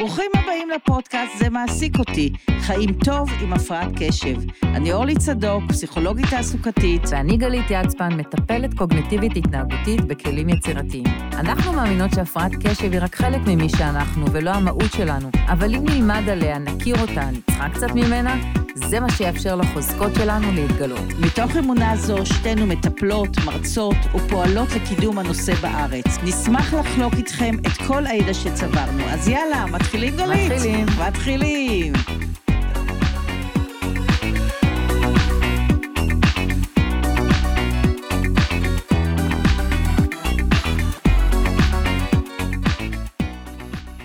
ברוכים הבאים לפודקאסט זה מעסיק אותי, חיים טוב עם הפרעת קשב. אני אורלי צדוק, פסיכולוגית תעסוקתית. ואני גלית יצפן, מטפלת קוגניטיבית התנהגותית בכלים יצירתיים. אנחנו מאמינות שהפרעת קשב היא רק חלק ממי שאנחנו ולא המהות שלנו, אבל אם נלמד עליה, נכיר אותה, נצחק קצת ממנה, זה מה שיאפשר לחוזקות שלנו להתגלות. מתוך אמונה זו, שתינו מטפלות, מרצות ופועלות לקידום הנושא בארץ. נשמח לחלוק איתכם את כל הידע שצברנו. אז יאללה, מתחילים גלית? מתחילים. מתחילים.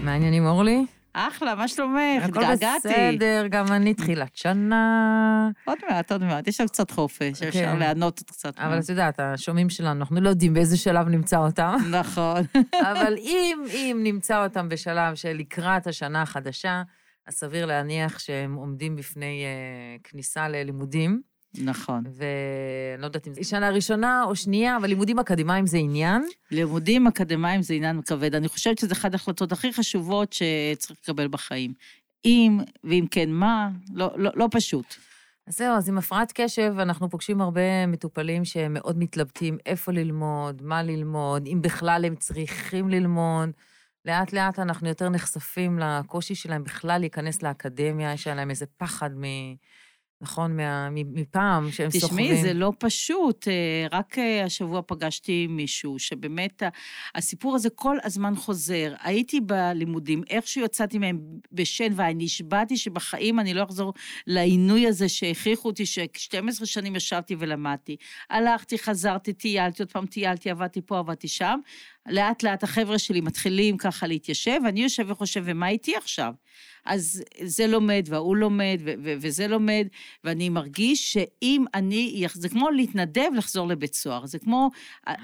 מה העניינים, אורלי? אחלה, מה שלומך? הכל התגעגעתי. בסדר, גם אני תחילת שנה. עוד מעט, עוד מעט. יש לנו קצת חופש, אפשר כן. ליהנות עוד קצת. אבל את יודעת, השומעים שלנו, אנחנו לא יודעים באיזה שלב נמצא אותם. נכון. אבל אם, אם נמצא אותם בשלב של לקראת השנה החדשה, אז סביר להניח שהם עומדים בפני uh, כניסה ללימודים. נכון. ואני לא יודעת אם זו שנה ראשונה או שנייה, אבל לימודים אקדמיים זה עניין. לימודים אקדמיים זה עניין כבד. אני חושבת שזו אחת ההחלטות הכי חשובות שצריך לקבל בחיים. אם, ואם כן מה, לא, לא, לא פשוט. אז זהו, אז עם הפרעת קשב אנחנו פוגשים הרבה מטופלים שהם מאוד מתלבטים איפה ללמוד, מה ללמוד, אם בכלל הם צריכים ללמוד. לאט לאט אנחנו יותר נחשפים לקושי שלהם בכלל להיכנס לאקדמיה, יש להם איזה פחד מ... נכון, מה, מפעם שהם סוחבים. תשמעי, זה לא פשוט. אה, רק אה, השבוע פגשתי מישהו שבאמת הסיפור הזה כל הזמן חוזר. הייתי בלימודים, איכשהו יצאתי מהם בשן, ונשבעתי שבחיים אני לא אחזור לעינוי הזה שהכריחו אותי, ש-12 שנים ישבתי ולמדתי. הלכתי, חזרתי, טיילתי, עוד פעם טיילתי, עבדתי פה, עבדתי שם. לאט לאט החבר'ה שלי מתחילים ככה להתיישב, ואני יושב וחושב, ומה איתי עכשיו? אז זה לומד, וההוא לומד, ו- ו- וזה לומד, ואני מרגיש שאם אני, זה כמו להתנדב לחזור לבית סוהר. זה כמו,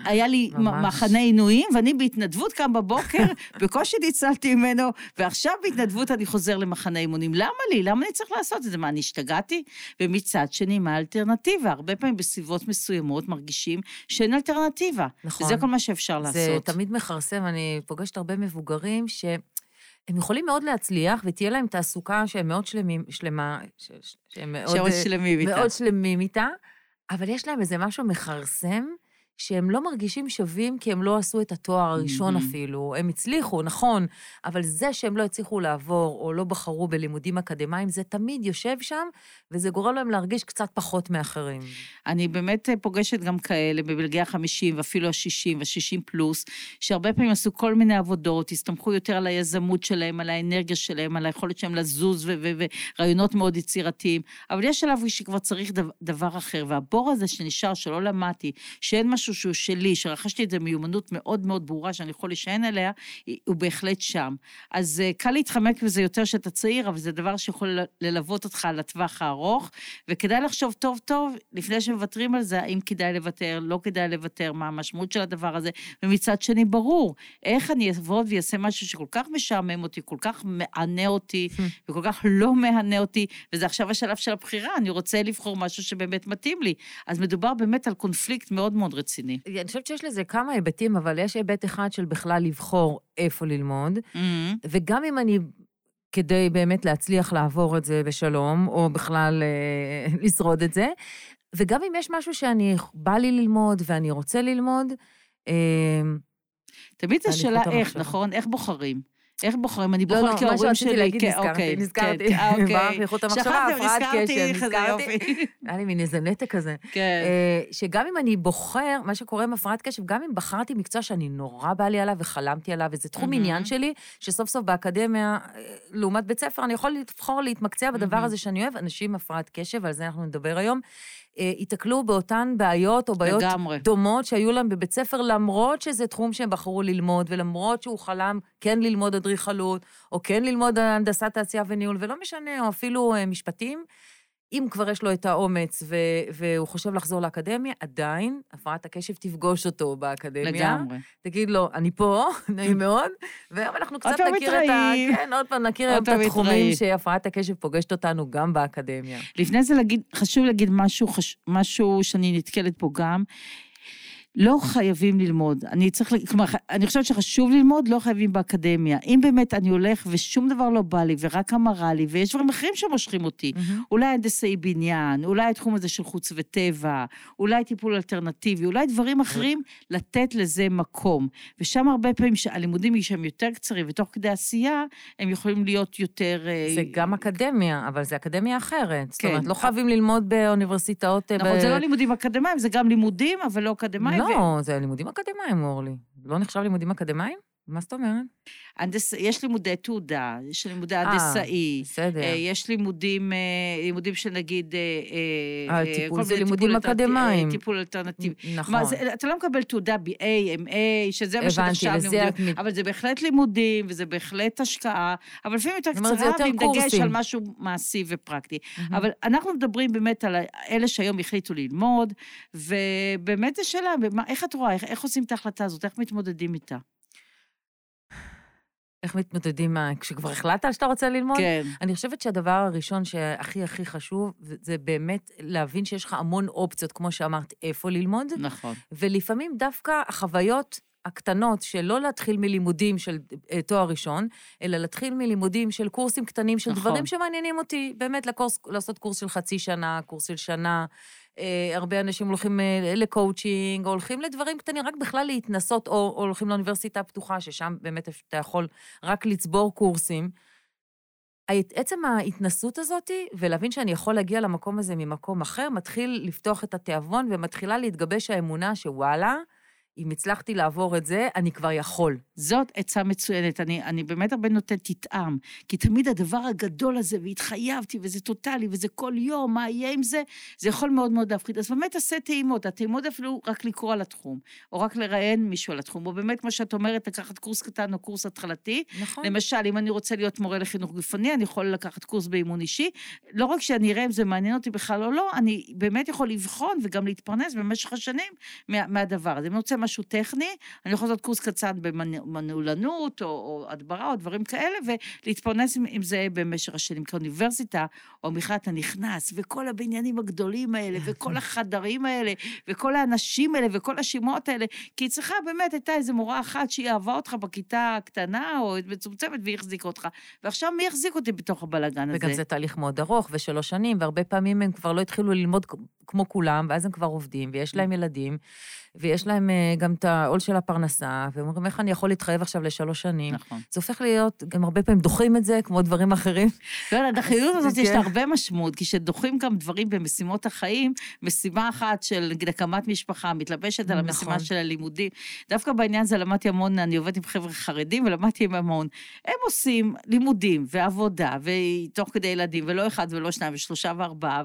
היה לי ממש. מחנה עינויים, ואני בהתנדבות קם בבוקר, בקושי ניצלתי ממנו, ועכשיו בהתנדבות אני חוזר למחנה אימונים. למה לי? למה אני צריך לעשות את זה? מה, אני השתגעתי? ומצד שני, מה האלטרנטיבה? הרבה פעמים בסביבות מסוימות מרגישים שאין אלטרנטיבה. נכון. וזה כל מה שאפשר לעשות. תמיד מכרסם, אני פוגשת הרבה מבוגרים שהם יכולים מאוד להצליח, ותהיה להם תעסוקה שהם מאוד שלמים, שלמה, ש- ש- שהם מאוד... אה, שלמים איתה. מאוד שלמים איתה, אבל יש להם איזה משהו מכרסם, שהם לא מרגישים שווים כי הם לא עשו את התואר הראשון מהמם. אפילו. הם הצליחו, נכון, אבל זה שהם לא הצליחו לעבור או לא בחרו בלימודים אקדמיים, זה תמיד יושב שם, וזה גורם להם להרגיש קצת פחות מאחרים. אני באמת אה, פוגשת גם כאלה בבלגי ה-50 ואפילו ה-60 וה-60 פלוס, שהרבה פעמים עשו כל מיני עבודות, הסתמכו יותר על היזמות שלהם, על האנרגיה שלהם, על היכולת שלהם לזוז ו- ו- ורעיונות מאוד יצירתיים, אבל יש שלב שכבר צריך דבר אחר, והבור הזה שנשאר, שלא למדתי, שאין משהו שהוא שלי, שרכשתי את זה מיומנות מאוד מאוד ברורה שאני יכול להישען עליה, הוא בהחלט שם. אז אה, קל להתחמק בזה יותר שאתה צעיר, אבל זה דבר שיכול ללוות אותך לטווח הארוך, וכדאי לחשוב טוב טוב, לפני שמוותרים על זה, האם כדאי לוותר, לא כדאי לוותר, מה המשמעות של הדבר הזה, ומצד שני, ברור, איך אני אעבוד ואעשה משהו שכל כך משעמם אותי, כל כך מענה אותי, וכל כך לא מהנה אותי, וזה עכשיו השלב של הבחירה, אני רוצה לבחור משהו שבאמת מתאים לי. אז מדובר באמת על קונפליקט מאוד מאוד רציני. אני חושבת שיש לזה כמה היבטים, אבל יש היבט אחד של בכלל לבחור איפה ללמוד, Mm-hmm. וגם אם אני, כדי באמת להצליח לעבור את זה בשלום, או בכלל אה, לשרוד את זה, וגם אם יש משהו שאני, בא לי ללמוד ואני רוצה ללמוד, אה, תמיד זו שאלה איך. נכון? איך בוחרים? איך בוחרים? אני לא, בוחרת לא, כי מה ההורים שרציתי שלי... להגיד, כן, נזכרתי, אוקיי, נזכרתי. כן, אה, אוקיי. הפרעת נזכרתי, קשב, כזה נזכרתי. יופי. היה לי מין איזה נתק כזה. כן. אה, שגם אם אני בוחר, מה שקורה עם הפרעת קשב, גם אם בחרתי מקצוע שאני נורא בא לי עליו וחלמתי עליו, וזה תחום. עניין שלי, שסוף סוף באקדמיה, אה, לעומת בית ספר, אני יכול לבחור להתמקצע בדבר. הזה שאני אוהב. אנשים עם הפרעת קשב, על זה אנחנו נדבר היום, אה, ייתקלו באותן בעיות או בעיות לגמרי. דומות שהיו להם בבית ספר, למרות שזה תחום שהם בחרו ללמוד, ולמרות שהוא חלם כן ללמוד אדריכלות, או כן ללמוד הנדסת תעשייה וניהול, ולא משנה, או אפילו אה, משפטים. אם כבר יש לו את האומץ ו- והוא חושב לחזור לאקדמיה, עדיין הפרעת הקשב תפגוש אותו באקדמיה. לגמרי. תגיד לו, אני פה, נעים מאוד, והיום אנחנו קצת נכיר את ה... כן, עוד פעם נכיר היום את התחומים. שהפרעת הקשב פוגשת אותנו גם באקדמיה. לפני זה להגיד, חשוב להגיד משהו, חש, משהו שאני נתקלת בו גם. לא חייבים ללמוד. אני צריך, כלומר, אני חושבת שחשוב ללמוד, לא חייבים באקדמיה. אם באמת אני הולך ושום דבר לא בא לי, ורק אמרה לי, ויש דברים אחרים שמושכים אותי, mm-hmm. אולי הנדסאי בניין, אולי התחום הזה של חוץ וטבע, אולי טיפול אלטרנטיבי, אולי דברים אחרים, לתת לזה מקום. ושם הרבה פעמים שהלימודים היא שהם יותר קצרים, ותוך כדי עשייה, הם יכולים להיות יותר... אה, זה גם אקדמיה, אבל זה אקדמיה אחרת. כן. זאת אומרת, לא חייבים ללמוד באוניברסיטאות... אה, נכון, ב... זה לא לימודים אקדמיים, זה גם לימודים, אבל לא אקדמיים. לא, ו... זה לימודים אקדמיים, אורלי. לא נחשב לימודים אקדמיים? מה זאת אומרת? הנדס... יש לימודי תעודה, יש לימודי אה, הנדסאי. בסדר. אה, יש לימודים, אה, לימודים של נגיד... אה, טיפול זה לימודים אקדמיים. טיפול אלטרנטיבי. נכון. מה, זה, אתה לא מקבל תעודה BA, MA, שזה מה שנחשב לימודים. את... אבל זה בהחלט לימודים, וזה בהחלט השקעה, אבל לפעמים יותר קצרה, ועם דגש על משהו מעשי ופרקטי. Mm-hmm. אבל אנחנו מדברים באמת על אלה שהיום החליטו ללמוד, ובאמת זו שאלה, איך את רואה, איך, איך עושים את ההחלטה הזאת, איך מתמודדים איתה? איך מתמודדים, מה, כשכבר החלטת שאתה רוצה ללמוד? כן. אני חושבת שהדבר הראשון שהכי הכי חשוב, זה באמת להבין שיש לך המון אופציות, כמו שאמרת, איפה ללמוד. נכון. ולפעמים דווקא החוויות הקטנות של לא להתחיל מלימודים של אה, תואר ראשון, אלא להתחיל מלימודים של קורסים קטנים, של נכון. דברים שמעניינים אותי. באמת, לקורס, לעשות קורס של חצי שנה, קורס של שנה. אה, הרבה אנשים הולכים אה, לקואוצ'ינג, או הולכים לדברים קטנים, רק בכלל להתנסות, או, או הולכים לאוניברסיטה הפתוחה, ששם באמת אתה יכול רק לצבור קורסים. עצם ההתנסות הזאת, ולהבין שאני יכול להגיע למקום הזה ממקום אחר, מתחיל לפתוח את התיאבון ומתחילה להתגבש האמונה שוואלה, אם הצלחתי לעבור את זה, אני כבר יכול. זאת עצה מצוינת. אני, אני באמת הרבה נותנת תטעם, כי תמיד הדבר הגדול הזה, והתחייבתי, וזה טוטאלי, וזה כל יום, מה יהיה עם זה, זה יכול מאוד מאוד להפחיד. אז באמת תעשה טעימות, הטעימות אפילו רק לקרוא על התחום, או רק לראיין מישהו על התחום, או באמת, כמו שאת אומרת, לקחת קורס קטן או קורס התחלתי. נכון. למשל, אם אני רוצה להיות מורה לחינוך גופני, אני יכול לקחת קורס באימון אישי. לא רק שאני אראה אם זה מעניין אותי בכלל או לא, אני באמת יכול לבחון וגם להתפרנס במשך השנים מה, מהדבר הזה. אם אני רוצה משהו טכני, אני יכול לעשות קורס קצר במנעולנות, או, או הדברה, או דברים כאלה, ולהתפרנס עם, עם זה במשך השנים. כאוניברסיטה, או בכלל אתה נכנס, וכל הבניינים הגדולים האלה, וכל החדרים האלה, וכל האנשים האלה, וכל השמות האלה, כי צריכה, באמת, הייתה איזו מורה אחת שהיא אהבה אותך בכיתה הקטנה, או מצומצמת, והיא החזיקה אותך. ועכשיו מי יחזיק אותי בתוך הבלאגן הזה? וגם זה תהליך מאוד ארוך, ושלוש שנים, והרבה פעמים הם כבר לא התחילו ללמוד כמו כולם, ואז הם כבר עובדים, ויש להם ילדים, ויש להם uh, גם את העול של הפרנסה, והם אומרים, איך אני יכול להתחייב עכשיו לשלוש שנים? נכון. זה הופך להיות, גם הרבה פעמים דוחים את זה, כמו דברים אחרים. לא, לדחיות הזאת יש לה כן. הרבה משמעות, כי כשדוחים גם דברים במשימות החיים, משימה אחת של, נגיד, הקמת משפחה, מתלבשת על המשימה נכון. של הלימודים. דווקא בעניין הזה למדתי המון, אני עובדת עם חבר'ה חרדים, ולמדתי עם המון. הם עושים לימודים ועבודה, ותוך כדי ילדים, ולא אחד ולא שניים, ושלושה וארבעה,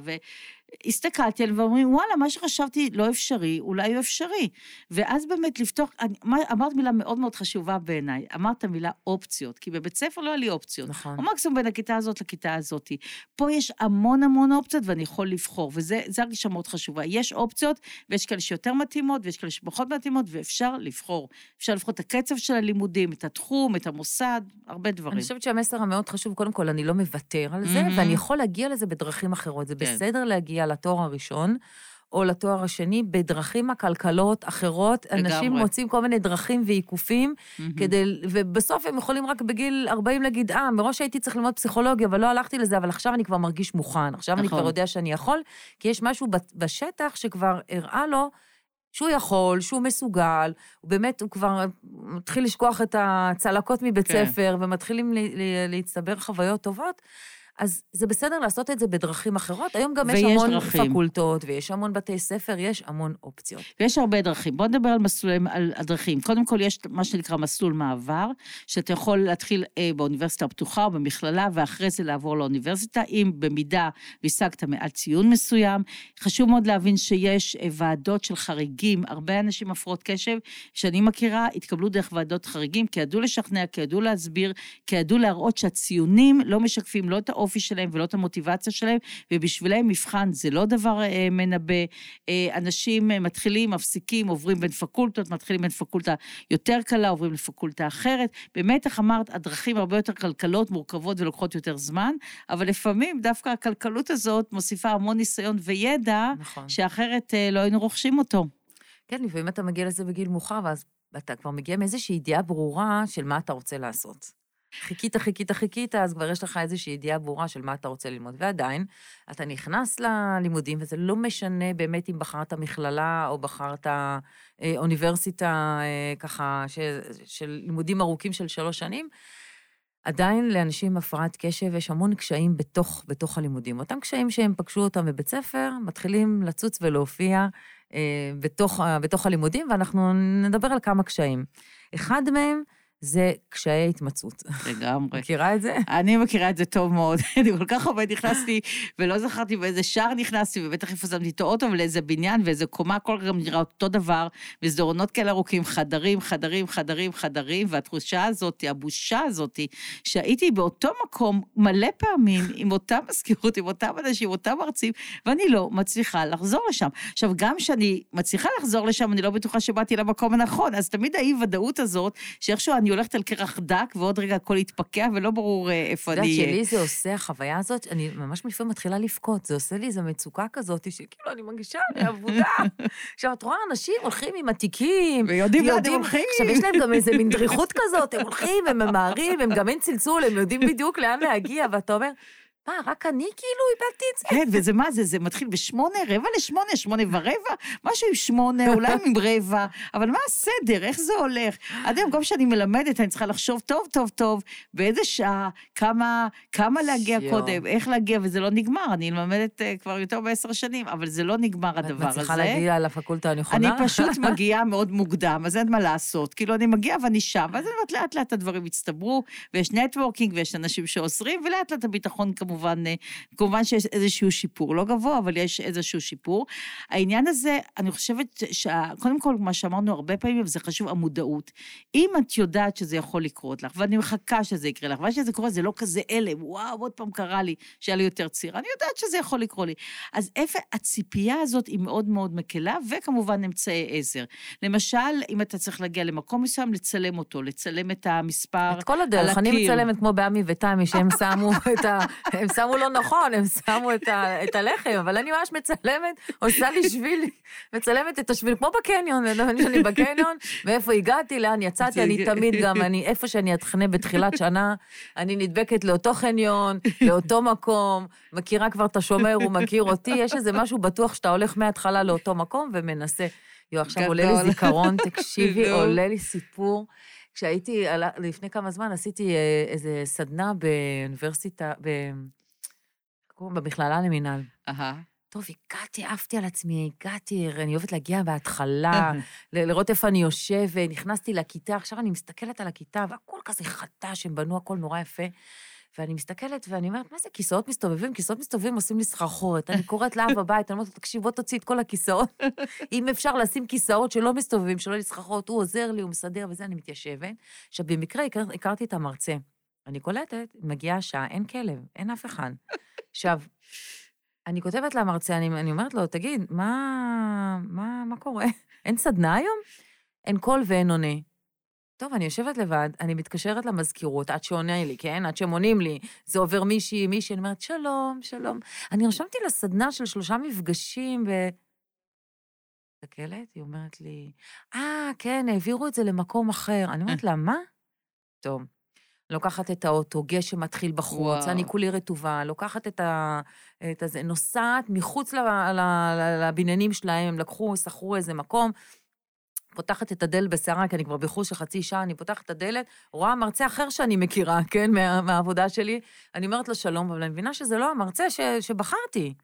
הסתכלתי עליהם ואומרים, וואלה, מה שחשבתי לא אפשרי, אולי הוא אפשרי. ואז באמת לפתוח, אני, אמרת מילה מאוד מאוד חשובה בעיניי, אמרת מילה אופציות, כי בבית ספר לא היה לי אופציות. נכון. או מקסימום בין הכיתה הזאת לכיתה הזאת. פה יש המון המון אופציות ואני יכול לבחור, וזה הרגשה מאוד חשובה. יש אופציות, ויש כאלה שיותר מתאימות, ויש כאלה שפחות מתאימות, ואפשר לבחור. אפשר לבחור את הקצב של הלימודים, את התחום, את המוסד, הרבה דברים. אני חושבת שהמסר המאוד חשוב, קודם כל, אני לא מוותר על זה, mm-hmm. ואני יכול להגיע לזה בדרכים אחרות. זה כן. בסדר להגיע לתואר הראשון, או לתואר השני, בדרכים עקלקלות אחרות. לגמרי. אנשים מוצאים כל מיני דרכים ועיקופים, mm-hmm. כדי, ובסוף הם יכולים רק בגיל 40 להגיד, אה, מראש הייתי צריך ללמוד פסיכולוגיה, אבל לא הלכתי לזה, אבל עכשיו אני כבר מרגיש מוכן, עכשיו נכון. אני כבר. יודע שאני יכול, כי יש משהו בשטח שכבר הראה לו שהוא יכול, שהוא מסוגל, הוא באמת, הוא כבר מתחיל לשכוח את הצלקות מבית כן. ספר, ומתחילים להצטבר חוויות טובות. אז זה בסדר לעשות את זה בדרכים אחרות. היום גם יש המון דרכים. פקולטות, ויש המון בתי ספר, יש המון אופציות. ויש הרבה דרכים. בואו נדבר על מסלולים, על הדרכים. קודם כל, יש מה שנקרא מסלול מעבר, שאתה יכול להתחיל אה, באוניברסיטה הפתוחה או במכללה, ואחרי זה לעבור לאוניברסיטה, אם במידה והשגת מעל ציון מסוים. חשוב מאוד להבין שיש אה, ועדות של חריגים, הרבה אנשים הפרעות קשב, שאני מכירה, התקבלו דרך ועדות חריגים, כי ידעו לשכנע, כי ידעו להסביר, כי ידעו להראות שהציונים לא משקפים לא את האופן, האופי שלהם ולא את המוטיבציה שלהם, ובשבילם מבחן זה לא דבר אה, מנבא. אה, אנשים אה, מתחילים, מפסיקים, עוברים בין פקולטות, מתחילים בין פקולטה יותר קלה, עוברים לפקולטה אחרת. באמת, איך אמרת, הדרכים הרבה יותר כלכלות, מורכבות ולוקחות יותר זמן, אבל לפעמים דווקא הכלכלות הזאת מוסיפה המון ניסיון וידע, נכון. שאחרת אה, לא היינו רוכשים אותו. כן, לפעמים אתה מגיע לזה בגיל מאוחר, ואז אתה כבר מגיע מאיזושהי ידיעה ברורה של מה אתה רוצה לעשות. חיכית, חיכית, חיכית, אז כבר יש לך איזושהי ידיעה ברורה של מה אתה רוצה ללמוד. ועדיין, אתה נכנס ללימודים, וזה לא משנה באמת אם בחרת מכללה או בחרת אה, אוניברסיטה, אה, ככה, ש, של לימודים ארוכים של שלוש שנים, עדיין לאנשים עם הפרעת קשב יש המון קשיים בתוך, בתוך הלימודים. אותם קשיים שהם פגשו אותם בבית ספר, מתחילים לצוץ ולהופיע אה, בתוך, בתוך הלימודים, ואנחנו נדבר על כמה קשיים. אחד מהם, זה קשיי התמצאות. לגמרי. מכירה את זה? אני מכירה את זה טוב מאוד. אני כל כך הרבה נכנסתי, ולא זכרתי באיזה שער נכנסתי, ובטח איפה שמתי את האוטו, ולאיזה בניין, ואיזה קומה, הכל גם נראה אותו דבר, מסדרונות כאלה ארוכים, חדרים, חדרים, חדרים, חדרים, והתחושה הזאת, הבושה הזאת, שהייתי באותו מקום מלא פעמים, עם אותה מזכירות, עם אותם אנשים, עם אותם מרצים, ואני לא מצליחה לחזור לשם. עכשיו, גם כשאני מצליחה לחזור לשם, אני לא בטוחה שבאתי למקום הנכון, אז תמיד האי-ודאות הזאת, שאיכשהו אני הולכת על קרח דק, ועוד רגע הכל יתפקע, ולא ברור אה, איפה אני. את יודעת שלי זה עושה, החוויה הזאת, אני ממש לפעמים מתחילה לבכות, זה עושה לי איזו מצוקה כזאת, שכאילו אני מרגישה, אני אבודה. עכשיו, את רואה אנשים הולכים עם התיקים, ויודעים לאן הם הולכים. עכשיו, יש להם גם איזו מין דריכות כזאת, הם הולכים, הם ממהרים, הם גם אין צלצול, הם יודעים בדיוק לאן להגיע, ואתה אומר, מה, רק אני כאילו איבדתי את זה? כן, וזה מה זה, זה מתחיל בשמונה, רבע לשמונה, שמונה ורבע, משהו עם שמונה, אולי עם רבע, אבל מה הסדר, איך זה הולך? עד היום, גם כשאני מלמדת, אני צריכה לחשוב טוב, טוב, טוב, באיזה שעה, כמה, כמה להגיע שיו. קודם, איך להגיע, וזה לא נגמר. אני מלמדת uh, כבר יותר מעשר שנים, אבל זה לא נגמר הדבר הזה. את מצליחה להגיע לפקולטה הנכונה? אני פשוט מגיעה מאוד מוקדם, אז אין מה לעשות. כאילו, אני מגיעה ואני שם, ואז אני אומרת, לאט לאט הדברים יצטברו, ויש נטוורקינג, ויש אנשים שעוזרים, ולאט לאט הביטחון כמובן כמובן, אה, כמובן שיש איזשהו שיפור, לא גבוה, אבל יש איזשהו שיפור. העניין הזה, אני חושבת, שקודם כל, מה שאמרנו הרבה פעמים, וזה חשוב, המודעות. אם את יודעת שזה יכול לקרות לך, ואני מחכה שזה יקרה לך, ואז שזה קורה, זה לא כזה הלם, וואו, עוד פעם קרה לי, שהיה לי יותר צעיר, אני יודעת שזה יכול לקרות לי. אז איפה הציפייה הזאת היא מאוד מאוד מקלה, וכמובן אמצעי עזר. למשל, אם אתה צריך להגיע למקום מסוים, לצלם אותו, לצלם את המספר את כל הדרך, אני מצלמת כמו בעמי ותמי, שהם שמו את ה... הם שמו לא נכון, הם שמו את, ה, את הלחם, אבל אני ממש מצלמת, עושה לי שביל, מצלמת את השביל, כמו בקניון, אני בקניון, מאיפה הגעתי, לאן יצאתי, אני תמיד גם, אני, איפה שאני אתכנה בתחילת שנה, אני נדבקת לאותו חניון, לאותו מקום, מכירה כבר את השומר, הוא מכיר אותי, יש איזה משהו בטוח שאתה הולך מההתחלה לאותו מקום ומנסה. יו, עכשיו עולה לי זיכרון, תקשיבי, עולה לי סיפור. כשהייתי, לפני כמה זמן עשיתי אה, איזה סדנה באוניברסיטה, ב... במכללה למינהל. אהה. טוב, הגעתי, עפתי על עצמי, הגעתי, אני אוהבת להגיע בהתחלה, לראות איפה אני יושבת, נכנסתי לכיתה, עכשיו אני מסתכלת על הכיתה, והכל כזה חדש, הם בנו הכל נורא יפה. ואני מסתכלת ואני אומרת, מה זה, כיסאות מסתובבים? כיסאות מסתובבים עושים לי סחרחורת. אני קוראת לאב הבית, אני אומרת לו, תקשיב, בוא תוציא את כל הכיסאות. אם אפשר לשים כיסאות שלא מסתובבים, שלא יהיו סחרחורת, הוא עוזר לי, הוא מסדר וזה, אני מתיישבת. עכשיו, במקרה הכר, הכרתי את המרצה. אני קולטת, מגיעה השעה, אין כלב, אין אף אחד. עכשיו, אני כותבת למרצה, אני, אני אומרת לו, תגיד, מה, מה, מה קורה? אין סדנה היום? אין קול ואין עונה. טוב, אני יושבת לבד, אני מתקשרת למזכירות, עד שעונה לי, כן? עד שהם עונים לי. זה עובר מישהי, מישהי, אני אומרת, שלום, שלום. אני רשמתי לסדנה של שלושה מפגשים ב... מסתכלת, היא אומרת לי, אה, כן, העבירו את זה למקום אחר. אני אומרת לה, מה? טוב. לוקחת את האוטו, גשם מתחיל בחוץ, וואו. אני כולי רטובה, לוקחת את ה... את הזה, נוסעת מחוץ לבניינים שלהם, הם לקחו, שכרו איזה מקום, פותחת את הדלת בסערה, כי אני כבר בחוש של חצי שעה, אני פותחת את הדלת, רואה מרצה אחר שאני מכירה, כן, מה, מהעבודה שלי, אני אומרת לו שלום, אבל אני מבינה שזה לא המרצה ש, שבחרתי.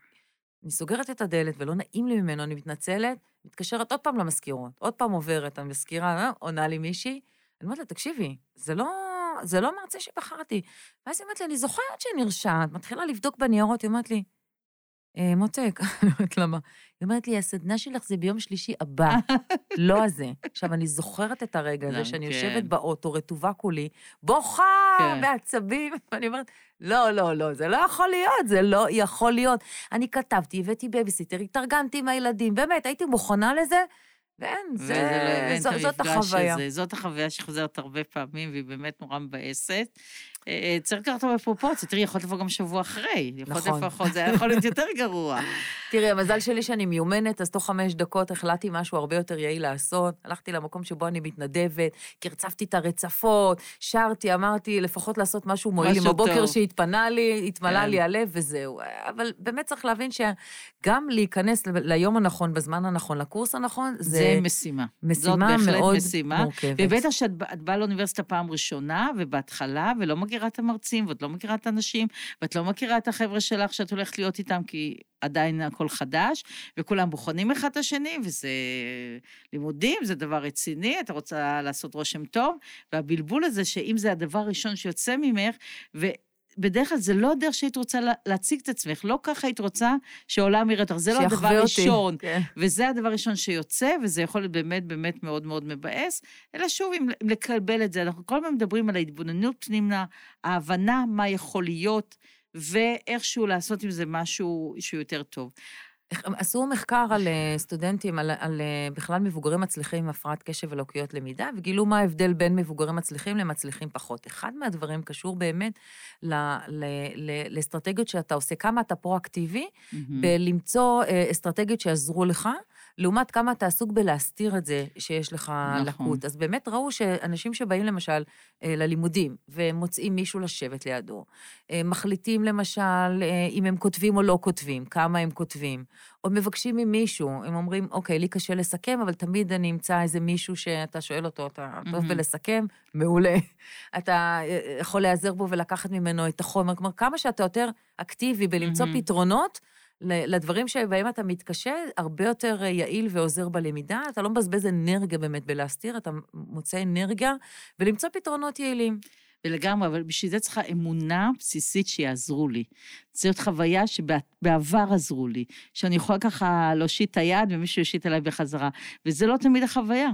אני סוגרת את הדלת ולא נעים לי ממנו, אני מתנצלת, מתקשרת עוד פעם למזכירות, עוד פעם עוברת, המזכירה, אה, עונה לי מישהי, אני אומרת לה, תקשיבי, זה לא, זה לא מרצה שבחרתי. ואז היא אומרת לי, אני זוכרת שנרשמת, מתחילה לבדוק בניירות, היא אומרת לי, אה, מותק, אני אומרת לה, מה? היא אומרת לי, הסדנה שלך זה ביום שלישי הבא, לא הזה. עכשיו, אני זוכרת את הרגע הזה שאני כן. יושבת באוטו, רטובה כולי, בוכה כן. בעצבים, ואני אומרת, לא, לא, לא, זה לא יכול להיות, זה לא יכול להיות. אני כתבתי, הבאתי בייביסיטר, התארגנתי עם הילדים, באמת, הייתי מוכנה לזה, ואין, וזה זה, לא זו, זאת החוויה. הזה. זאת החוויה שחוזרת הרבה פעמים, והיא באמת נורא מבאסת. אה, אה, צריך לקחת אותה בפרופורציה, תראי, יכולת לבוא גם שבוע אחרי. נכון. לפחות, זה היה יכול להיות יותר גרוע. תראי, המזל שלי שאני מיומנת, אז תוך חמש דקות החלטתי משהו הרבה יותר יעיל לעשות. הלכתי למקום שבו אני מתנדבת, קרצפתי את הרצפות, שרתי, אמרתי, לפחות לעשות משהו מועיל עם הבוקר. שהתפנה לי, התמלא כן. לי הלב וזהו. אבל באמת צריך להבין שגם להיכנס ליום הנכון, בזמן הנכון, לקורס הנכון, זה, זה משימה. משימה זאת מאוד בהחלט משימה. מורכבת. ובטח שאת את באה לאוניברסיטה פעם ראשונה, ובהתחלה, ולא מכירה את המרצים, ואת לא מכירה את האנשים, ואת לא מכירה את החבר'ה שלך שאת הולכת להיות איתם, כי עדיין הכל חדש, וכולם בוחנים אחד את השני, וזה לימודים, זה דבר רציני, אתה רוצה לעשות רושם טוב, והבלבול הזה, שאם זה הדבר הראשון שיוצא ממך, ו... בדרך כלל זה לא הדרך שהיית רוצה לה- להציג את עצמך, לא ככה היית רוצה שהעולם יראה אותך, זה לא הדבר. הראשון. כן. וזה הדבר הראשון שיוצא, וזה יכול להיות באמת באמת מאוד מאוד מבאס, אלא שוב, אם, אם לקבל את זה, אנחנו כל הזמן מדברים על ההתבוננות פנימה, ההבנה מה יכול להיות, ואיכשהו לעשות עם זה משהו שהוא יותר טוב. עשו מחקר על אה, סטודנטים, על, על אה, בכלל מבוגרים מצליחים עם הפרעת קשב ולקויות למידה, וגילו מה ההבדל בין מבוגרים מצליחים למצליחים פחות. אחד מהדברים קשור באמת ל, ל, ל, לאסטרטגיות שאתה עושה, כמה אתה פרואקטיבי, בלמצוא אה, אסטרטגיות שיעזרו לך, לעומת כמה אתה עסוק בלהסתיר את זה שיש לך נכון. לקות. אז באמת ראו שאנשים שבאים למשל אה, ללימודים, ומוצאים מישהו לשבת לידו, אה, מחליטים למשל אה, אם הם כותבים או לא כותבים, כמה הם כותבים, או מבקשים ממישהו, הם אומרים, אוקיי, לי קשה לסכם, אבל תמיד אני אמצא איזה מישהו שאתה שואל אותו, אתה טוב מהמם. בלסכם? מעולה. אתה יכול להיעזר בו ולקחת ממנו את החומר. כלומר, כמה שאתה יותר אקטיבי בלמצוא מהמם. פתרונות, לדברים שבהם אתה מתקשה, הרבה יותר אה, יעיל ועוזר בלמידה. אתה לא מבזבז אנרגיה באמת בלהסתיר, אתה מוצא אנרגיה ולמצוא פתרונות יעילים. ולגמרי, אבל בשביל זה צריכה אמונה בסיסית שיעזרו לי. זאת חוויה שבעבר עזרו לי, שאני יכולה ככה להושיט את היד ומישהו יושיט עליי בחזרה, וזה לא תמיד החוויה.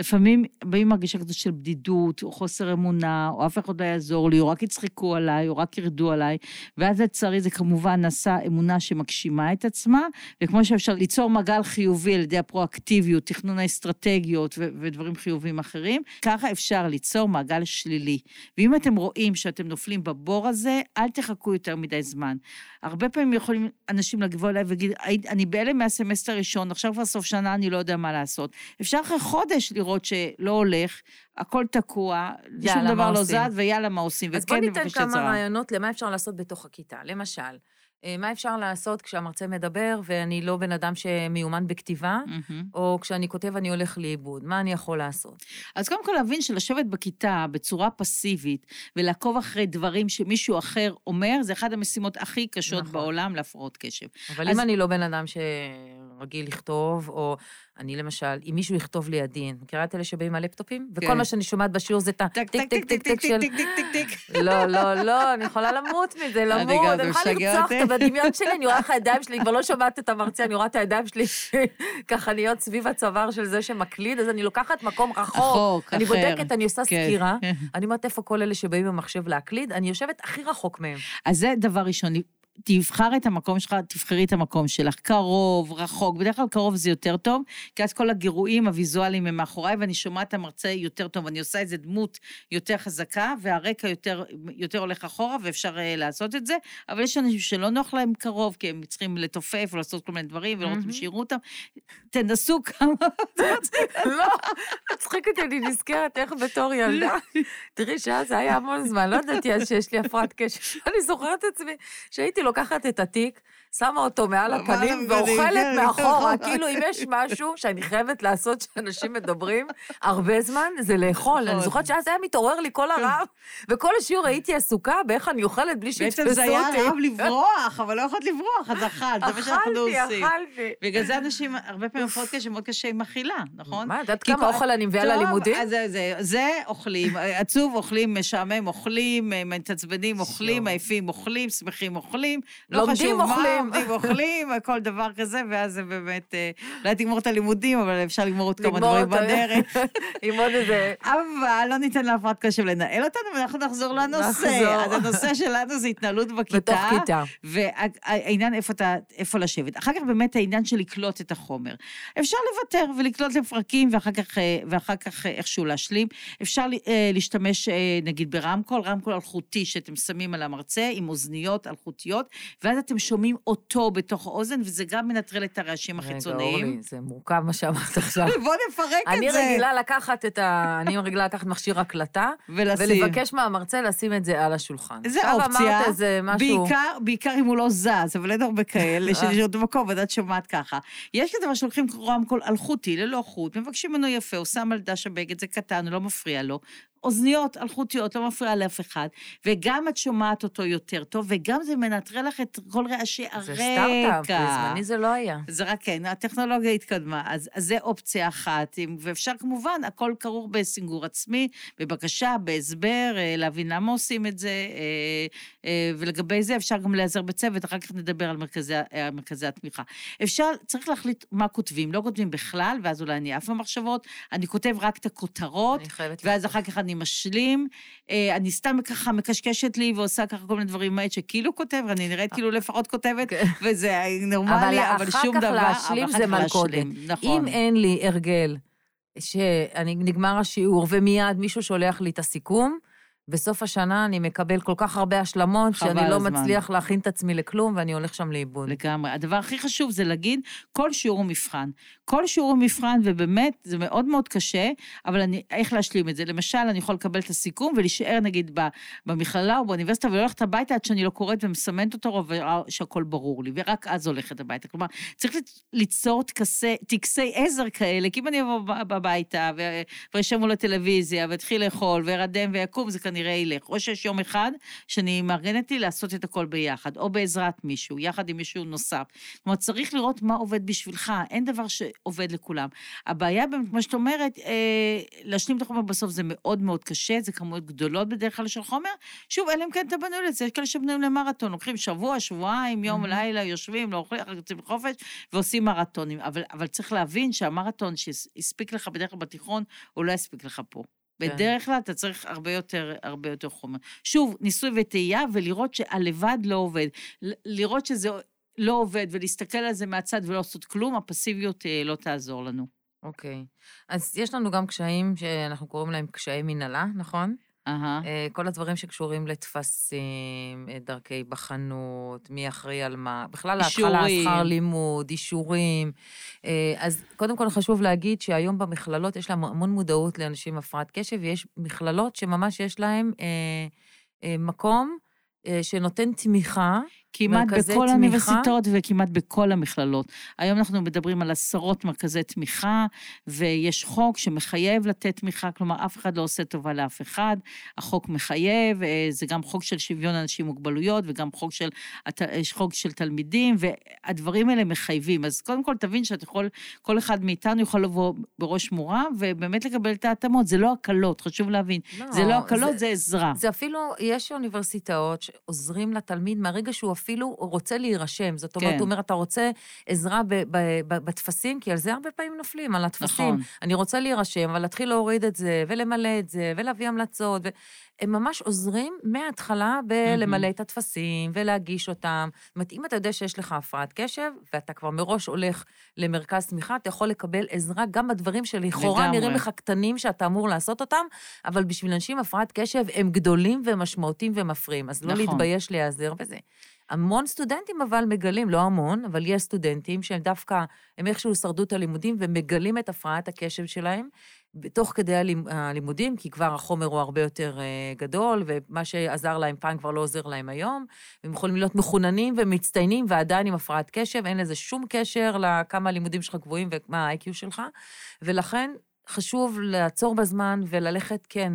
לפעמים באים מרגישה כזאת של בדידות, או חוסר אמונה, או אף אחד לא יעזור לי, או רק יצחקו עליי, או רק ירדו עליי, ואז לצערי זה כמובן נעשה אמונה שמגשימה את עצמה, וכמו שאפשר ליצור מעגל חיובי על ידי הפרואקטיביות, תכנון האסטרטגיות ו- ודברים חיוביים אחרים, ככה אפשר ליצור מעגל שלילי. ואם אתם רואים שאתם נופלים בבור הזה, אל תחכו יותר מדי זמן. הרבה פעמים יכולים אנשים לבוא אליי ולהגיד, "הי- אני בהלם מהסמסטר הראשון, עכשיו כבר סוף שנה, אני לא יודע מה לעשות. אפשר אחרי חודש לראות שלא הולך, הכל תקוע, שום דבר לא? זז, ויאללה, מה עושים? אז בוא ניתן כמה. רעיונות למה אפשר לעשות בתוך הכיתה. למשל, מה אפשר לעשות כשהמרצה מדבר ואני לא בן אדם שמיומן בכתיבה, מהמם. או כשאני כותב אני הולך לאיבוד? מה אני יכול לעשות? אז קודם כל להבין שלשבת בכיתה בצורה פסיבית ולעקוב אחרי דברים שמישהו אחר אומר, זה אחת המשימות הכי קשות נכון. בעולם להפרעות קשב. אבל אז- אם אני לא בן אדם שרגיל לכתוב, או אני למשל, אם מישהו יכתוב לידי, את מכירה את אלה שבאים עם הלפטופים? וכל כן. מה שאני שומעת בשיעור זה את הטיק טיק טיק טיק של... טיק, טיק, טיק, טיק. לא, לא, לא, אני יכולה למות מזה, למות. אני יכולה לרצוח אותי. בדמיון שלי, אני רואה איך הידיים שלי, אני כבר לא שומעת את המרצה, אני רואה את הידיים שלי ככה נהיות סביב הצוואר של זה שמקליד, אז אני לוקחת מקום רחוק. רחוק, אני אחר. בודקת, אני עושה כן. סקירה, אני אומרת איפה כל אלה שבאים במחשב להקליד, אני יושבת הכי רחוק מהם. אז זה דבר ראשון, תבחר את המקום שלך, תבחרי את המקום שלך. קרוב, רחוק, בדרך כלל קרוב זה יותר טוב, כי אז כל הגירויים הוויזואליים הם מאחוריי, ואני שומעת את המרצה יותר טוב, אני עושה איזה דמות יותר חזקה, והרקע יותר, יותר הולך אחורה, ואפשר uh, לעשות את זה, אבל יש אנשים שלא נוח להם קרוב, כי הם צריכים לתופף ולעשות כל מיני דברים, ולא רוצים. שיראו אותם. תנסו כמה... לא, מצחיק אותי, אני נזכרת איך בתור ילדה. תראי שאז היה המון זמן, לא ידעתי אז שיש לי הפרעת קשב. אני זוכרת את עצמי שהייתי לוקחת את התיק, שמה אותו מעל הפנים ואוכלת כן, מאחורה. כאילו אם יש משהו שאני חייבת לעשות שאנשים מדברים הרבה זמן, זה לאכול. אני נכון. זוכרת שאז היה מתעורר לי כל הרעב, וכל השיעור הייתי עסוקה באיך אני אוכלת בלי שיתפסו בעצם אותי. זה היה רעב לברוח, אבל לא יכולת לברוח, אז אכלת, זה מה שאנחנו אכלתי, עושים. אכלתי. בגלל זה אנשים, הרבה פעמים הפרעות קשב מאוד קשה עם אכילה, נכון? מה, את יודעת כמה כל- אוכל אני מביאה ללימודים? זה, אוכלים, עצוב אוכלים, משעמם אוכלים, מתעצבנים אוכלים. עייפים אוכלים, שמחים אוכלים, לא לומדים חשוב מה, לימודים אוכלים, כל דבר כזה, ואז זה באמת, אה, אולי תגמור את הלימודים, אבל אפשר לגמור עוד כמה דברים בדרך. עם עוד איזה... אבל לא ניתן להפרעת קשב לנהל אותנו, ואנחנו נחזור לנושא. אז הנושא שלנו זה התנהלות בכיתה. בתוך כיתה. והעניין איפה, לשבת. אחר כך באמת העניין של לקלוט את החומר. אפשר לוותר ולקלוט לפרקים, ואחר כך, אה, ואחר כך איכשהו להשלים. אפשר להשתמש, נגיד, ברמקול, רמקול אלחוטי שאתם שמים על המרצה, עם אוזניות אלחוטיות, ואז אתם שומעים אותו בתוך האוזן, וזה גם מנטרל את הרעשים החיצוניים. רגע, אורלי, זה מורכב מה שאמרת עכשיו. בוא נפרק את אני זה. רגילה לקחת את ה... אני רגילה לקחת מכשיר הקלטה, ולשים. ולבקש מהמרצה לשים את זה על השולחן. זה אופציה, משהו... בעיקר, בעיקר אם הוא לא זז, אבל אין הרבה כאלה שנשארות במקום, ואת יודעת שומעת ככה. יש מה שלוקחים רמקול אלחוטי, ללא חוט, מבקשים ממנו יפה, הוא שם על דש הבגד, זה קטן, הוא לא מפריע לו. אוזניות אלחוטיות, לא מפריע לאף אחד, וגם את שומעת אותו יותר טוב, וגם זה מנטרל לך את כל רעשי הרקע. זה סטארט-אפ, בזמני זה לא היה. זה רק כן, הטכנולוגיה התקדמה, אז, אז זה אופציה אחת, ואפשר כמובן, הכל כרוך בסינגור עצמי, בבקשה, בהסבר, אה, להבין למה עושים את זה, אה, ולגבי זה אפשר גם להיעזר בצוות, אחר כך נדבר על מרכזי, על מרכזי התמיכה. אפשר, צריך להחליט מה כותבים, לא כותבים בכלל, ואז אולי אני עף במחשבות, אני כותב רק את הכותרות, ואז אחר כך אני משלים. אני סתם ככה מקשקשת לי ועושה ככה כל מיני דברים שכאילו כותב, אני נראית כאילו לפחות כותבת, כן. וזה נורמלי, אבל שום דבר. אבל אחר כך להשלים זה מלכודת. נכון. אם אין לי הרגל, שנגמר השיעור ומיד מישהו שולח לי את הסיכום, בסוף השנה אני מקבל כל כך הרבה השלמות, שאני לא הזמן. מצליח להכין את עצמי לכלום, ואני הולך שם לאיבוד. לגמרי. הדבר הכי חשוב זה להגיד, כל שיעור הוא מבחן. כל שיעור הוא מבחן, ובאמת, זה מאוד מאוד קשה, אבל אני, איך להשלים את זה? למשל, אני יכול לקבל את הסיכום ולהישאר, נגיד, במכללה או באוניברסיטה, וללכת הביתה עד שאני לא קוראת ומסמנת אותו, ושהכול ברור לי, ורק אז הולכת הביתה. כלומר, צריך ליצור טקסי עזר כאלה, כי אם אני אבוא הביתה, ואשב מול הטלוויזיה, ואתחיל לאכול, וארדם ויקום, זה כנראה ילך. או שיש יום אחד שאני מארגנת לי לעשות את הכל ביחד, או בעזרת מישהו, יחד עם מישהו נוסף. כלומר, צריך לראות מה עובד בשבילך, אין דבר שעובד לכולם. הבעיה, כמו שאת אומרת, אה, להשלים את החומר בסוף זה מאוד מאוד קשה, זה כמויות גדולות בדרך כלל של חומר. שוב, אלא אם כן אתה בנוי לזה, יש כאלה שבנויים למרתון, לוקחים שבוע, שבועיים, יום. לילה, יושבים, לא אוכלים, אחר כך יוצאים לחופש, ועושים מרתונים. אבל, אבל צריך להבין שהמרתון שהספיק לך בדרך כלל בתיכון, הוא לא יספיק לך פה. כן. בדרך כלל אתה צריך הרבה יותר, הרבה יותר חומר. שוב, ניסוי וטעייה, ולראות שהלבד לא עובד. לראות שזה לא עובד, ולהסתכל על זה מהצד ולא לעשות כלום, הפסיביות אה, לא תעזור לנו. אוקיי. אז יש לנו גם קשיים שאנחנו קוראים להם קשיי מנהלה, נכון? Uh-huh. כל הדברים שקשורים לטפסים, אה, דרכי בחנות, מי אחראי על מה, בכלל להתחלה שכר לימוד, אישורים. אה, אז קודם כל חשוב להגיד שהיום במכללות יש להם המון מודעות לאנשים עם הפרעת קשב, ויש מכללות שממש יש להם אה, אה, מקום אה, שנותן תמיכה. כמעט בכל האוניברסיטאות וכמעט בכל המכללות. היום אנחנו מדברים על עשרות מרכזי תמיכה, ויש חוק שמחייב לתת תמיכה, כלומר, אף אחד לא עושה טובה לאף אחד. החוק מחייב, אה, זה גם חוק של שוויון אנשים עם מוגבלויות, וגם חוק של, חוק של תלמידים, והדברים האלה מחייבים. אז קודם כל, תבין שאתה יכול, כל אחד מאיתנו יכול לבוא בראש מורה, ובאמת לקבל את ההתאמות. זה לא הקלות, חשוב להבין. לא, זה לא הקלות, זה, זה עזרה. זה אפילו, יש אוניברסיטאות שעוזרים לתלמיד מהרגע שהוא אפילו רוצה להירשם. זאת אומרת, כן. הוא אומר, אתה רוצה עזרה בטפסים, כי על זה הרבה פעמים נופלים, על הטפסים. נכון. אני רוצה להירשם, אבל להתחיל להוריד את זה, ולמלא את זה, ולהביא המלצות. ו... הם ממש עוזרים מההתחלה בלמלא mm-hmm. את הטפסים ולהגיש אותם. זאת אומרת, אם אתה יודע שיש לך הפרעת קשב, ואתה כבר מראש הולך למרכז תמיכה, אתה יכול לקבל עזרה גם בדברים שלכאורה נראים לך קטנים שאתה אמור לעשות אותם, אבל בשביל אנשים הפרעת קשב הם גדולים ומשמעותיים ומפריעים, אז לא נכון. לא להתבייש להיעזר בזה. המון סטודנטים אבל מגלים, לא המון, אבל יש סטודנטים שהם דווקא, הם איכשהו שרדו את הלימודים ומגלים את הפרעת הקשב שלהם, תוך כדי הלימודים, כי כבר החומר הוא הרבה יותר uh, גדול, ומה שעזר להם פעם כבר לא עוזר להם היום. הם יכולים להיות מחוננים ומצטיינים ועדיין עם הפרעת קשב, אין לזה שום קשר לכמה הלימודים שלך גבוהים ומה ה-IQ שלך, ולכן חשוב לעצור בזמן וללכת, כן,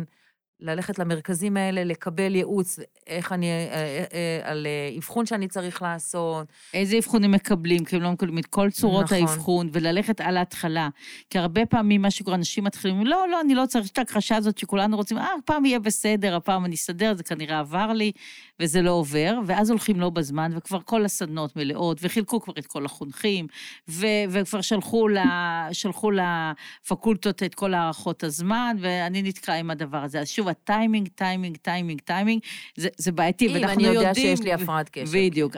ללכת למרכזים האלה, לקבל ייעוץ, איך אני, אה, אה, אה, על אבחון שאני צריך לעשות. איזה אבחונים מקבלים, כי הם לא מקבלים את כל צורות נכון. האבחון, וללכת על ההתחלה. כי הרבה פעמים מה שקורה, אנשים מתחילים, לא, לא, אני לא צריך את ההכחשה הזאת שכולנו רוצים, אה, הפעם יהיה בסדר, הפעם אני אסתדר, זה כנראה עבר לי, וזה לא עובר, ואז הולכים לא בזמן, וכבר כל הסדנות מלאות, וחילקו כבר את כל החונכים, ו- וכבר שלחו, לה, שלחו לפקולטות את כל הארכות הזמן, ואני נתקעה עם הדבר הזה. אז שוב, הטיימינג, טיימינג, טיימינג, טיימינג, זה, זה בעייתי, ואנחנו יודעים... אם אני יודע שיש לי הפרעת קשב. בדיוק.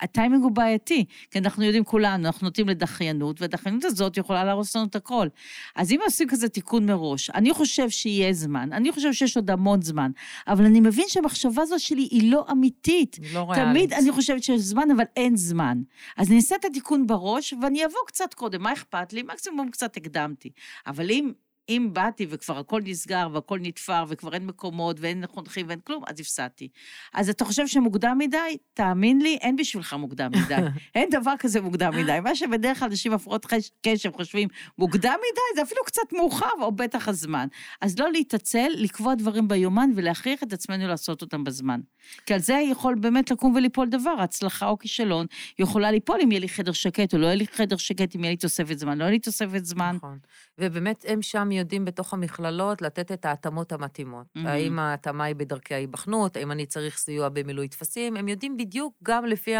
הטיימינג הוא בעייתי, כי אנחנו יודעים כולנו, אנחנו נוטים לדחיינות, והדחיינות הזאת יכולה להרוס לנו את הכל. אז אם עושים כזה תיקון מראש, אני חושב שיהיה זמן, אני חושב שיש עוד המון זמן, אבל אני מבין שהמחשבה הזאת שלי היא לא אמיתית. לא ריאלית. תמיד אני חושבת שיש זמן, אבל אין זמן. אז אני אעשה את התיקון בראש, ואני אבוא קצת קודם, מה אכפת לי? מקסימום קצת הקדמתי. אבל אם אם באתי וכבר הכל נסגר והכל נתפר וכבר אין מקומות ואין חונכים ואין כלום, אז הפסדתי. אז אתה חושב שמוקדם מדי? תאמין לי, אין בשבילך מוקדם מדי. אין דבר כזה מוקדם מדי. מה שבדרך כלל אנשים הפרעות קשב חושבים, מוקדם מדי זה אפילו קצת מאוחר, או בטח הזמן. אז לא להתעצל, לקבוע דברים ביומן ולהכריח את עצמנו לעשות אותם בזמן. כי על זה יכול באמת לקום וליפול דבר, הצלחה או כישלון יכולה ליפול אם יהיה לי חדר שקט או לא יהיה לי חדר שקט, אם יהיה לי תוספת זמן, לא יהיה לי תוספת זמן. נכון. ובאמת, הם שם יודעים בתוך המכללות לתת את ההתאמות המתאימות. Mm-hmm. האם ההתאמה היא בדרכי ההיבחנות, האם אני צריך סיוע במילוי טפסים, הם יודעים בדיוק, גם לפי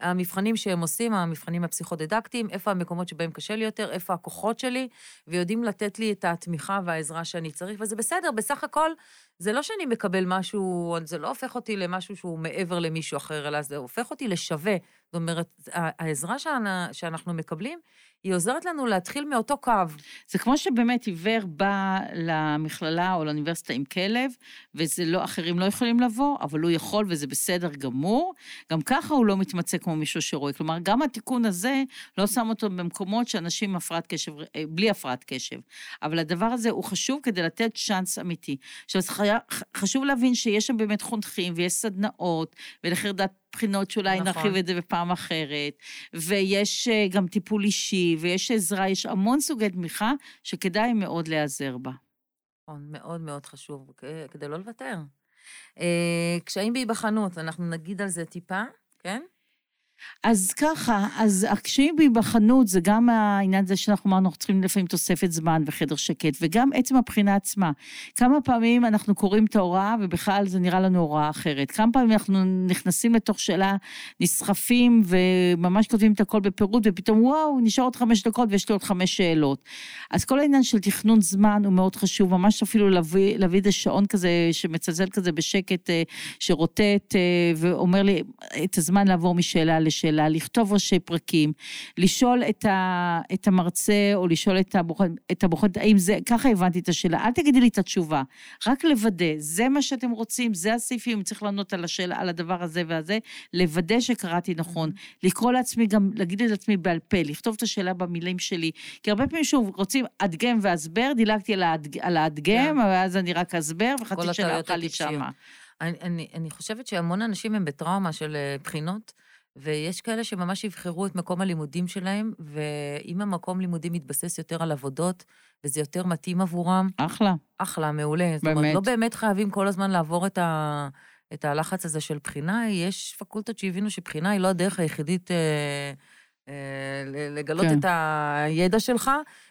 המבחנים שהם עושים, המבחנים הפסיכודידקטיים, איפה המקומות שבהם קשה לי יותר, איפה הכוחות שלי, ויודעים לתת לי את התמיכה והעזרה שאני צריך, וזה בסדר, בסך הכל, זה לא שאני מקבל משהו, זה לא הופך אותי למשהו שהוא מעבר למישהו אחר, אלא זה הופך אותי לשווה. זאת אומרת, העזרה שאנחנו מקבלים, היא עוזרת לנו להתחיל מאותו קו. זה כמו שבאמת עיוור בא למכללה או לאוניברסיטה עם כלב, וזה לא, אחרים לא יכולים לבוא, אבל הוא יכול וזה בסדר גמור. גם ככה הוא לא מתמצא כמו מישהו שרואה. כלומר, גם התיקון הזה לא שם אותו במקומות שאנשים עם הפרעת קשב, אה, בלי הפרעת קשב. אבל הדבר הזה הוא חשוב כדי לתת צ'אנס אמיתי. עכשיו, חשוב להבין שיש שם באמת חונכים ויש סדנאות ולחרדת בחינות שאולי נכון. נרחיב את זה בפעם אחרת, ויש אה, גם טיפול אישי, ויש עזרה, יש המון סוגי תמיכה שכדאי מאוד להיעזר בה. נכון, מאוד מאוד חשוב, כדי לא לוותר. אה, קשיים בהיבחנות, אנחנו נגיד על זה טיפה, כן? אז ככה, אז הקשיים בהיבחנות זה גם העניין הזה שאנחנו אמרנו, אנחנו צריכים לפעמים תוספת זמן וחדר שקט, וגם עצם הבחינה עצמה. כמה פעמים אנחנו קוראים את ההוראה ובכלל זה נראה לנו הוראה אחרת. כמה פעמים אנחנו נכנסים לתוך שאלה, נסחפים וממש כותבים את הכל בפירוט, ופתאום וואו, נשאר עוד חמש דקות ויש לי עוד חמש שאלות. אז כל העניין של תכנון זמן הוא מאוד חשוב, ממש אפילו להביא, להביא איזה שעון כזה שמצלצל כזה בשקט, אה, שרוטט אה, ואומר לי את הזמן לעבור משאלה לשאלה, לכתוב ראשי פרקים, לשאול את, ה, את המרצה או לשאול את הבוחן, את הבוחן, האם זה, ככה הבנתי את השאלה, אל תגידי לי את התשובה, רק לוודא, זה מה שאתם רוצים, זה הסעיפים, צריך לענות על השאלה, על הדבר הזה והזה, לוודא שקראתי נכון, לקרוא לעצמי גם, להגיד את עצמי בעל פה, לכתוב את השאלה במילים שלי, כי הרבה פעמים שוב, רוצים אדגם והסבר, דילגתי על, האד, על האדגם, כן. ואז אני רק אסבר, וחצי שנה הלכה לי שמה. אני, אני, אני חושבת שהמון אנשים הם בטראומה של אה, בחינות. ויש כאלה שממש יבחרו את מקום הלימודים שלהם, ואם המקום לימודים מתבסס יותר על עבודות, וזה יותר מתאים עבורם... אחלה. אחלה, מעולה. באמת. זאת אומרת, לא באמת חייבים כל הזמן לעבור את, ה, את הלחץ הזה של בחינה. יש פקולטות שהבינו שבחינה היא לא הדרך היחידית אה, אה, לגלות כן. את הידע שלך.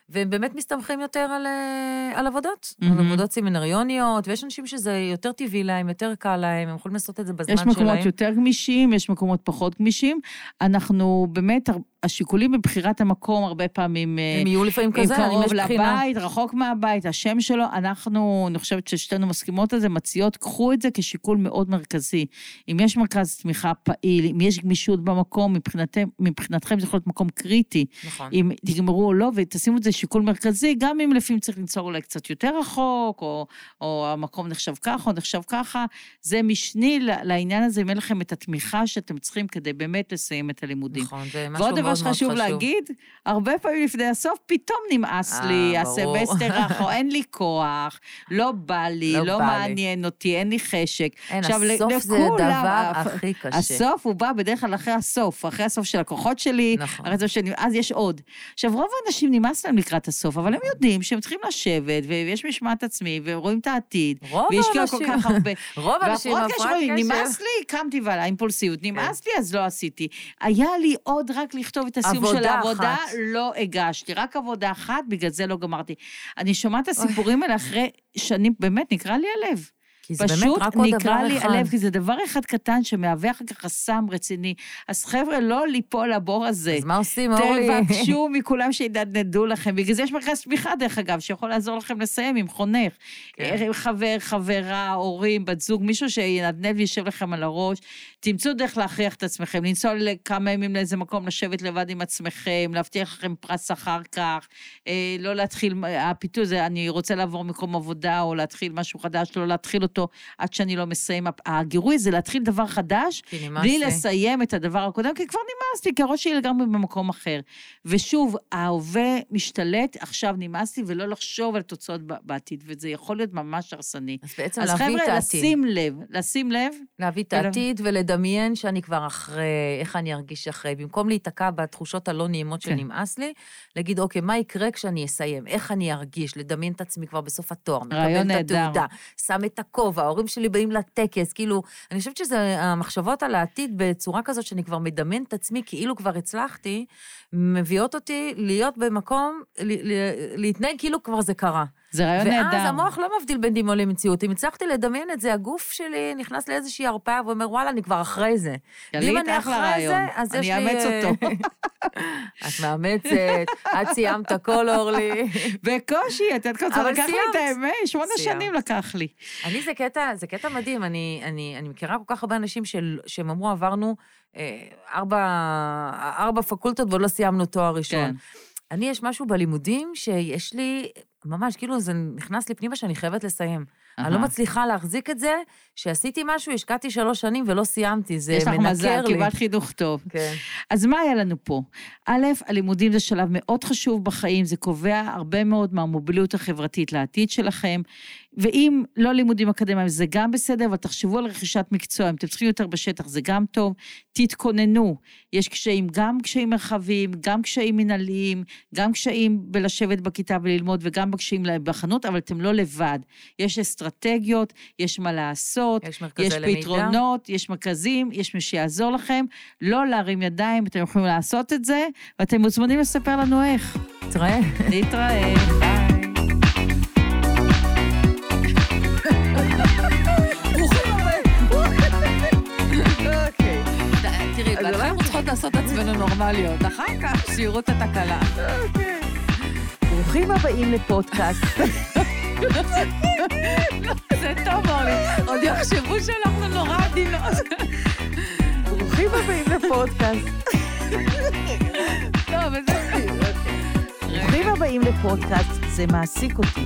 והם באמת מסתמכים יותר על, אה, על עבודות, mm-hmm. על עבודות סמינריוניות, ויש אנשים שזה יותר טבעי להם, יותר קל להם, הם יכולים לעשות את זה בזמן שלהם. יש מקומות שלהם. יותר גמישים, יש מקומות פחות גמישים. אנחנו באמת, השיקולים בבחירת המקום הרבה פעמים... אה, הם יהיו לפעמים כזה, קרוב לבית, רחוק מהבית, השם שלו, אנחנו, אני חושבת ששתינו מסכימות על זה, מציעות, קחו את זה כשיקול מאוד מרכזי. אם יש מרכז תמיכה פעיל, אם יש גמישות במקום, מבחינתכם, מבחינתכם זה יכול להיות מקום קריטי. נכון. אם תגמרו או לא, ותשימו את זה שיקול מרכזי, גם אם לפעמים צריך לנסוע אולי קצת יותר רחוק, או, או המקום נחשב ככה, או נחשב ככה, זה משני לעניין הזה, אם אין לכם את התמיכה שאתם צריכים כדי באמת לסיים את הלימודים. נכון, זה משהו מאוד מה שחשוב להגיד, הרבה פעמים לפני הסוף, פתאום נמאס אה, לי. הסמסטר האחרון, אין לי כוח, לא בא לי, לא לא בא לי. מעניין אותי, אין לי חשק. אין, עכשיו, הסוף לכולם, זה הדבר הכי קשה. הסוף הוא בא בדרך כלל אחרי הסוף, אחרי הסוף של הכוחות שלי, נכון. אחרי הסוף שאני, אז יש עוד. עכשיו, רוב האנשים נמאס להם לקראת הסוף, אבל הם יודעים שהם צריכים לשבת, ויש משמעת עצמי, ורואים את העתיד, רוב והשקיעו כל האנשים- כך הרבה. רוב האנשים הפרעת קשב. נמאס לי, קמתי ועלה, אימפולסיביות, כן. נמאס לי, אז לא עשיתי. היה לי עוד רק לכתוב את הסיום של עבודה העבודה, אחת. לא הגשתי, רק עבודה אחת, בגלל זה לא גמרתי. אני שומעת את הסיפורים האלה אחרי שנים, באמת, נקרא לי הלב. כי זה באמת פשוט רק עוד דבר לי אחד. הלב, כי זה דבר אחד קטן שמהווה אחר כך חסם רציני. אז חבר'ה, לא ליפול לבור הזה. אז מה עושים, אורלי? תבקשו מכולם שידנדו לכם. בגלל זה יש מרכז תמיכה, דרך אגב, שיכול לעזור לכם לסיים עם חונך. כן. אה, חבר, חברה, הורים, בת זוג, מישהו שינדנד וישב לכם על הראש. תמצאו דרך להכריח את עצמכם, לנסוע לכמה ימים לאיזה מקום, לשבת לבד עם עצמכם, להבטיח לכם פרס אחר כך, אה, לא להתחיל, הפיתוי הזה, אני רוצה לעבור מקום עבודה, או להתחיל משהו חדש, לא להתחיל אותו עד שאני לא מסיים. הגירוי זה להתחיל דבר חדש, בלי לי. לסיים את הדבר הקודם, כי כבר נמאס לי, כי הראש שלי לגמרי במקום אחר. ושוב, ההווה משתלט, עכשיו נמאס לי, ולא לחשוב על תוצאות בעתיד, וזה יכול להיות ממש הרסני. אז בעצם אז להביא את חבר'ה, העתיד. לשים לב, לשים לב, להביא את העתיד ולדמיין שאני כבר אחרי, איך אני ארגיש אחרי. במקום להיתקע בתחושות הלא נעימות כן. שנמאס לי, להגיד, אוקיי, מה יקרה כשאני אסיים? איך אני ארגיש? לדמיין את עצמי כבר בסוף התואר, רעיון מקבל את נהדר. התעודה, שם את הכובע, ההורים שלי באים לטקס, כאילו, אני חושבת שזה, המחשבות על העתיד בצורה כזאת שאני כבר מדמיין את עצמי כאילו כבר הצלחתי, מביאות אותי להיות במקום, להתנהג כאילו כבר זה קרה. זה רעיון נהדר. ואז המוח לא מבדיל בין דמיון למציאות. אם הצלחתי לדמיין את זה, הגוף שלי נכנס לאיזושהי הרפאה ואומר, וואלה, אני כבר אחרי זה. ואם אני אחרי רעיון. זה, אז יש אני לי... אאמץ אה, אותו. את מאמצת, את סיימת הכל, אורלי. בקושי, את יודעת כמה לקח לי את. האמת, שמונה. שנים לקח לי. אני, זה קטע, זה קטע מדהים. אני, אני, אני מכירה כל כך הרבה אנשים של, שהם אמרו, עברנו אה, ארבע, ארבע פקולטות ועוד לא סיימנו תואר ראשון. כן. אני, יש משהו בלימודים שיש לי, ממש, כאילו, זה נכנס לי פנימה שאני חייבת לסיים. אני לא. מצליחה להחזיק את זה, שעשיתי משהו, השקעתי שלוש שנים ולא סיימתי, זה יש לך מנקר מזל, לי. קיבלת חינוך טוב. כן. אז מה היה לנו פה? א', הלימודים זה שלב מאוד חשוב בחיים, זה קובע הרבה מאוד מהמוביליות החברתית לעתיד שלכם, ואם לא לימודים אקדמיים זה גם בסדר, אבל תחשבו על רכישת מקצוע, אם אתם צריכים יותר בשטח זה גם טוב, תתכוננו. יש קשיים, גם קשיים מרחביים, גם קשיים מנהליים, גם קשיים בלשבת בכיתה וללמוד, וגם בקשיים בחנות, אבל אתם לא לבד. יש אסטרטגיות, יש מה לעשות, יש מרכזי יש למידה. פתרונות, יש מרכזים, יש מי שיעזור לכם. לא להרים ידיים, אתם יכולים לעשות את זה, ואתם מוזמנים לספר לנו איך. תראה. להתראה, ביי. אוקיי. בהתחלה אולי- אנחנו צריכות לעשות את עצמנו נורמליות, אחר כך שיראו את התקלה. ברוכים הבאים לפודקאסט. זה טוב, אורלי. עוד יחשבו שאנחנו נורא עדינות. ברוכים הבאים לפודקאסט. לא, אבל זה... ברוכים הבאים לפודקאסט, זה מעסיק אותי.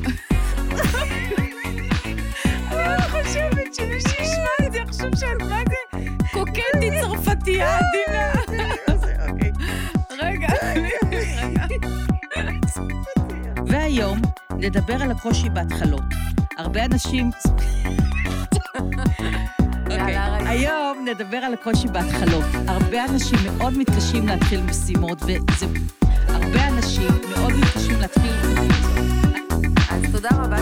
אני חושבת שמי שישמע את זה יחשוב שאת מה זה קוקטית צרפתייה עדינה. רגע. והיום נדבר על הקושי בהתחלות. הרבה אנשים... אוקיי. היום נדבר על הקושי בהתחלות. הרבה אנשים מאוד מתקשים להתחיל משימות, וזה... הרבה אנשים מאוד מתקשים להתחיל... אז תודה רבה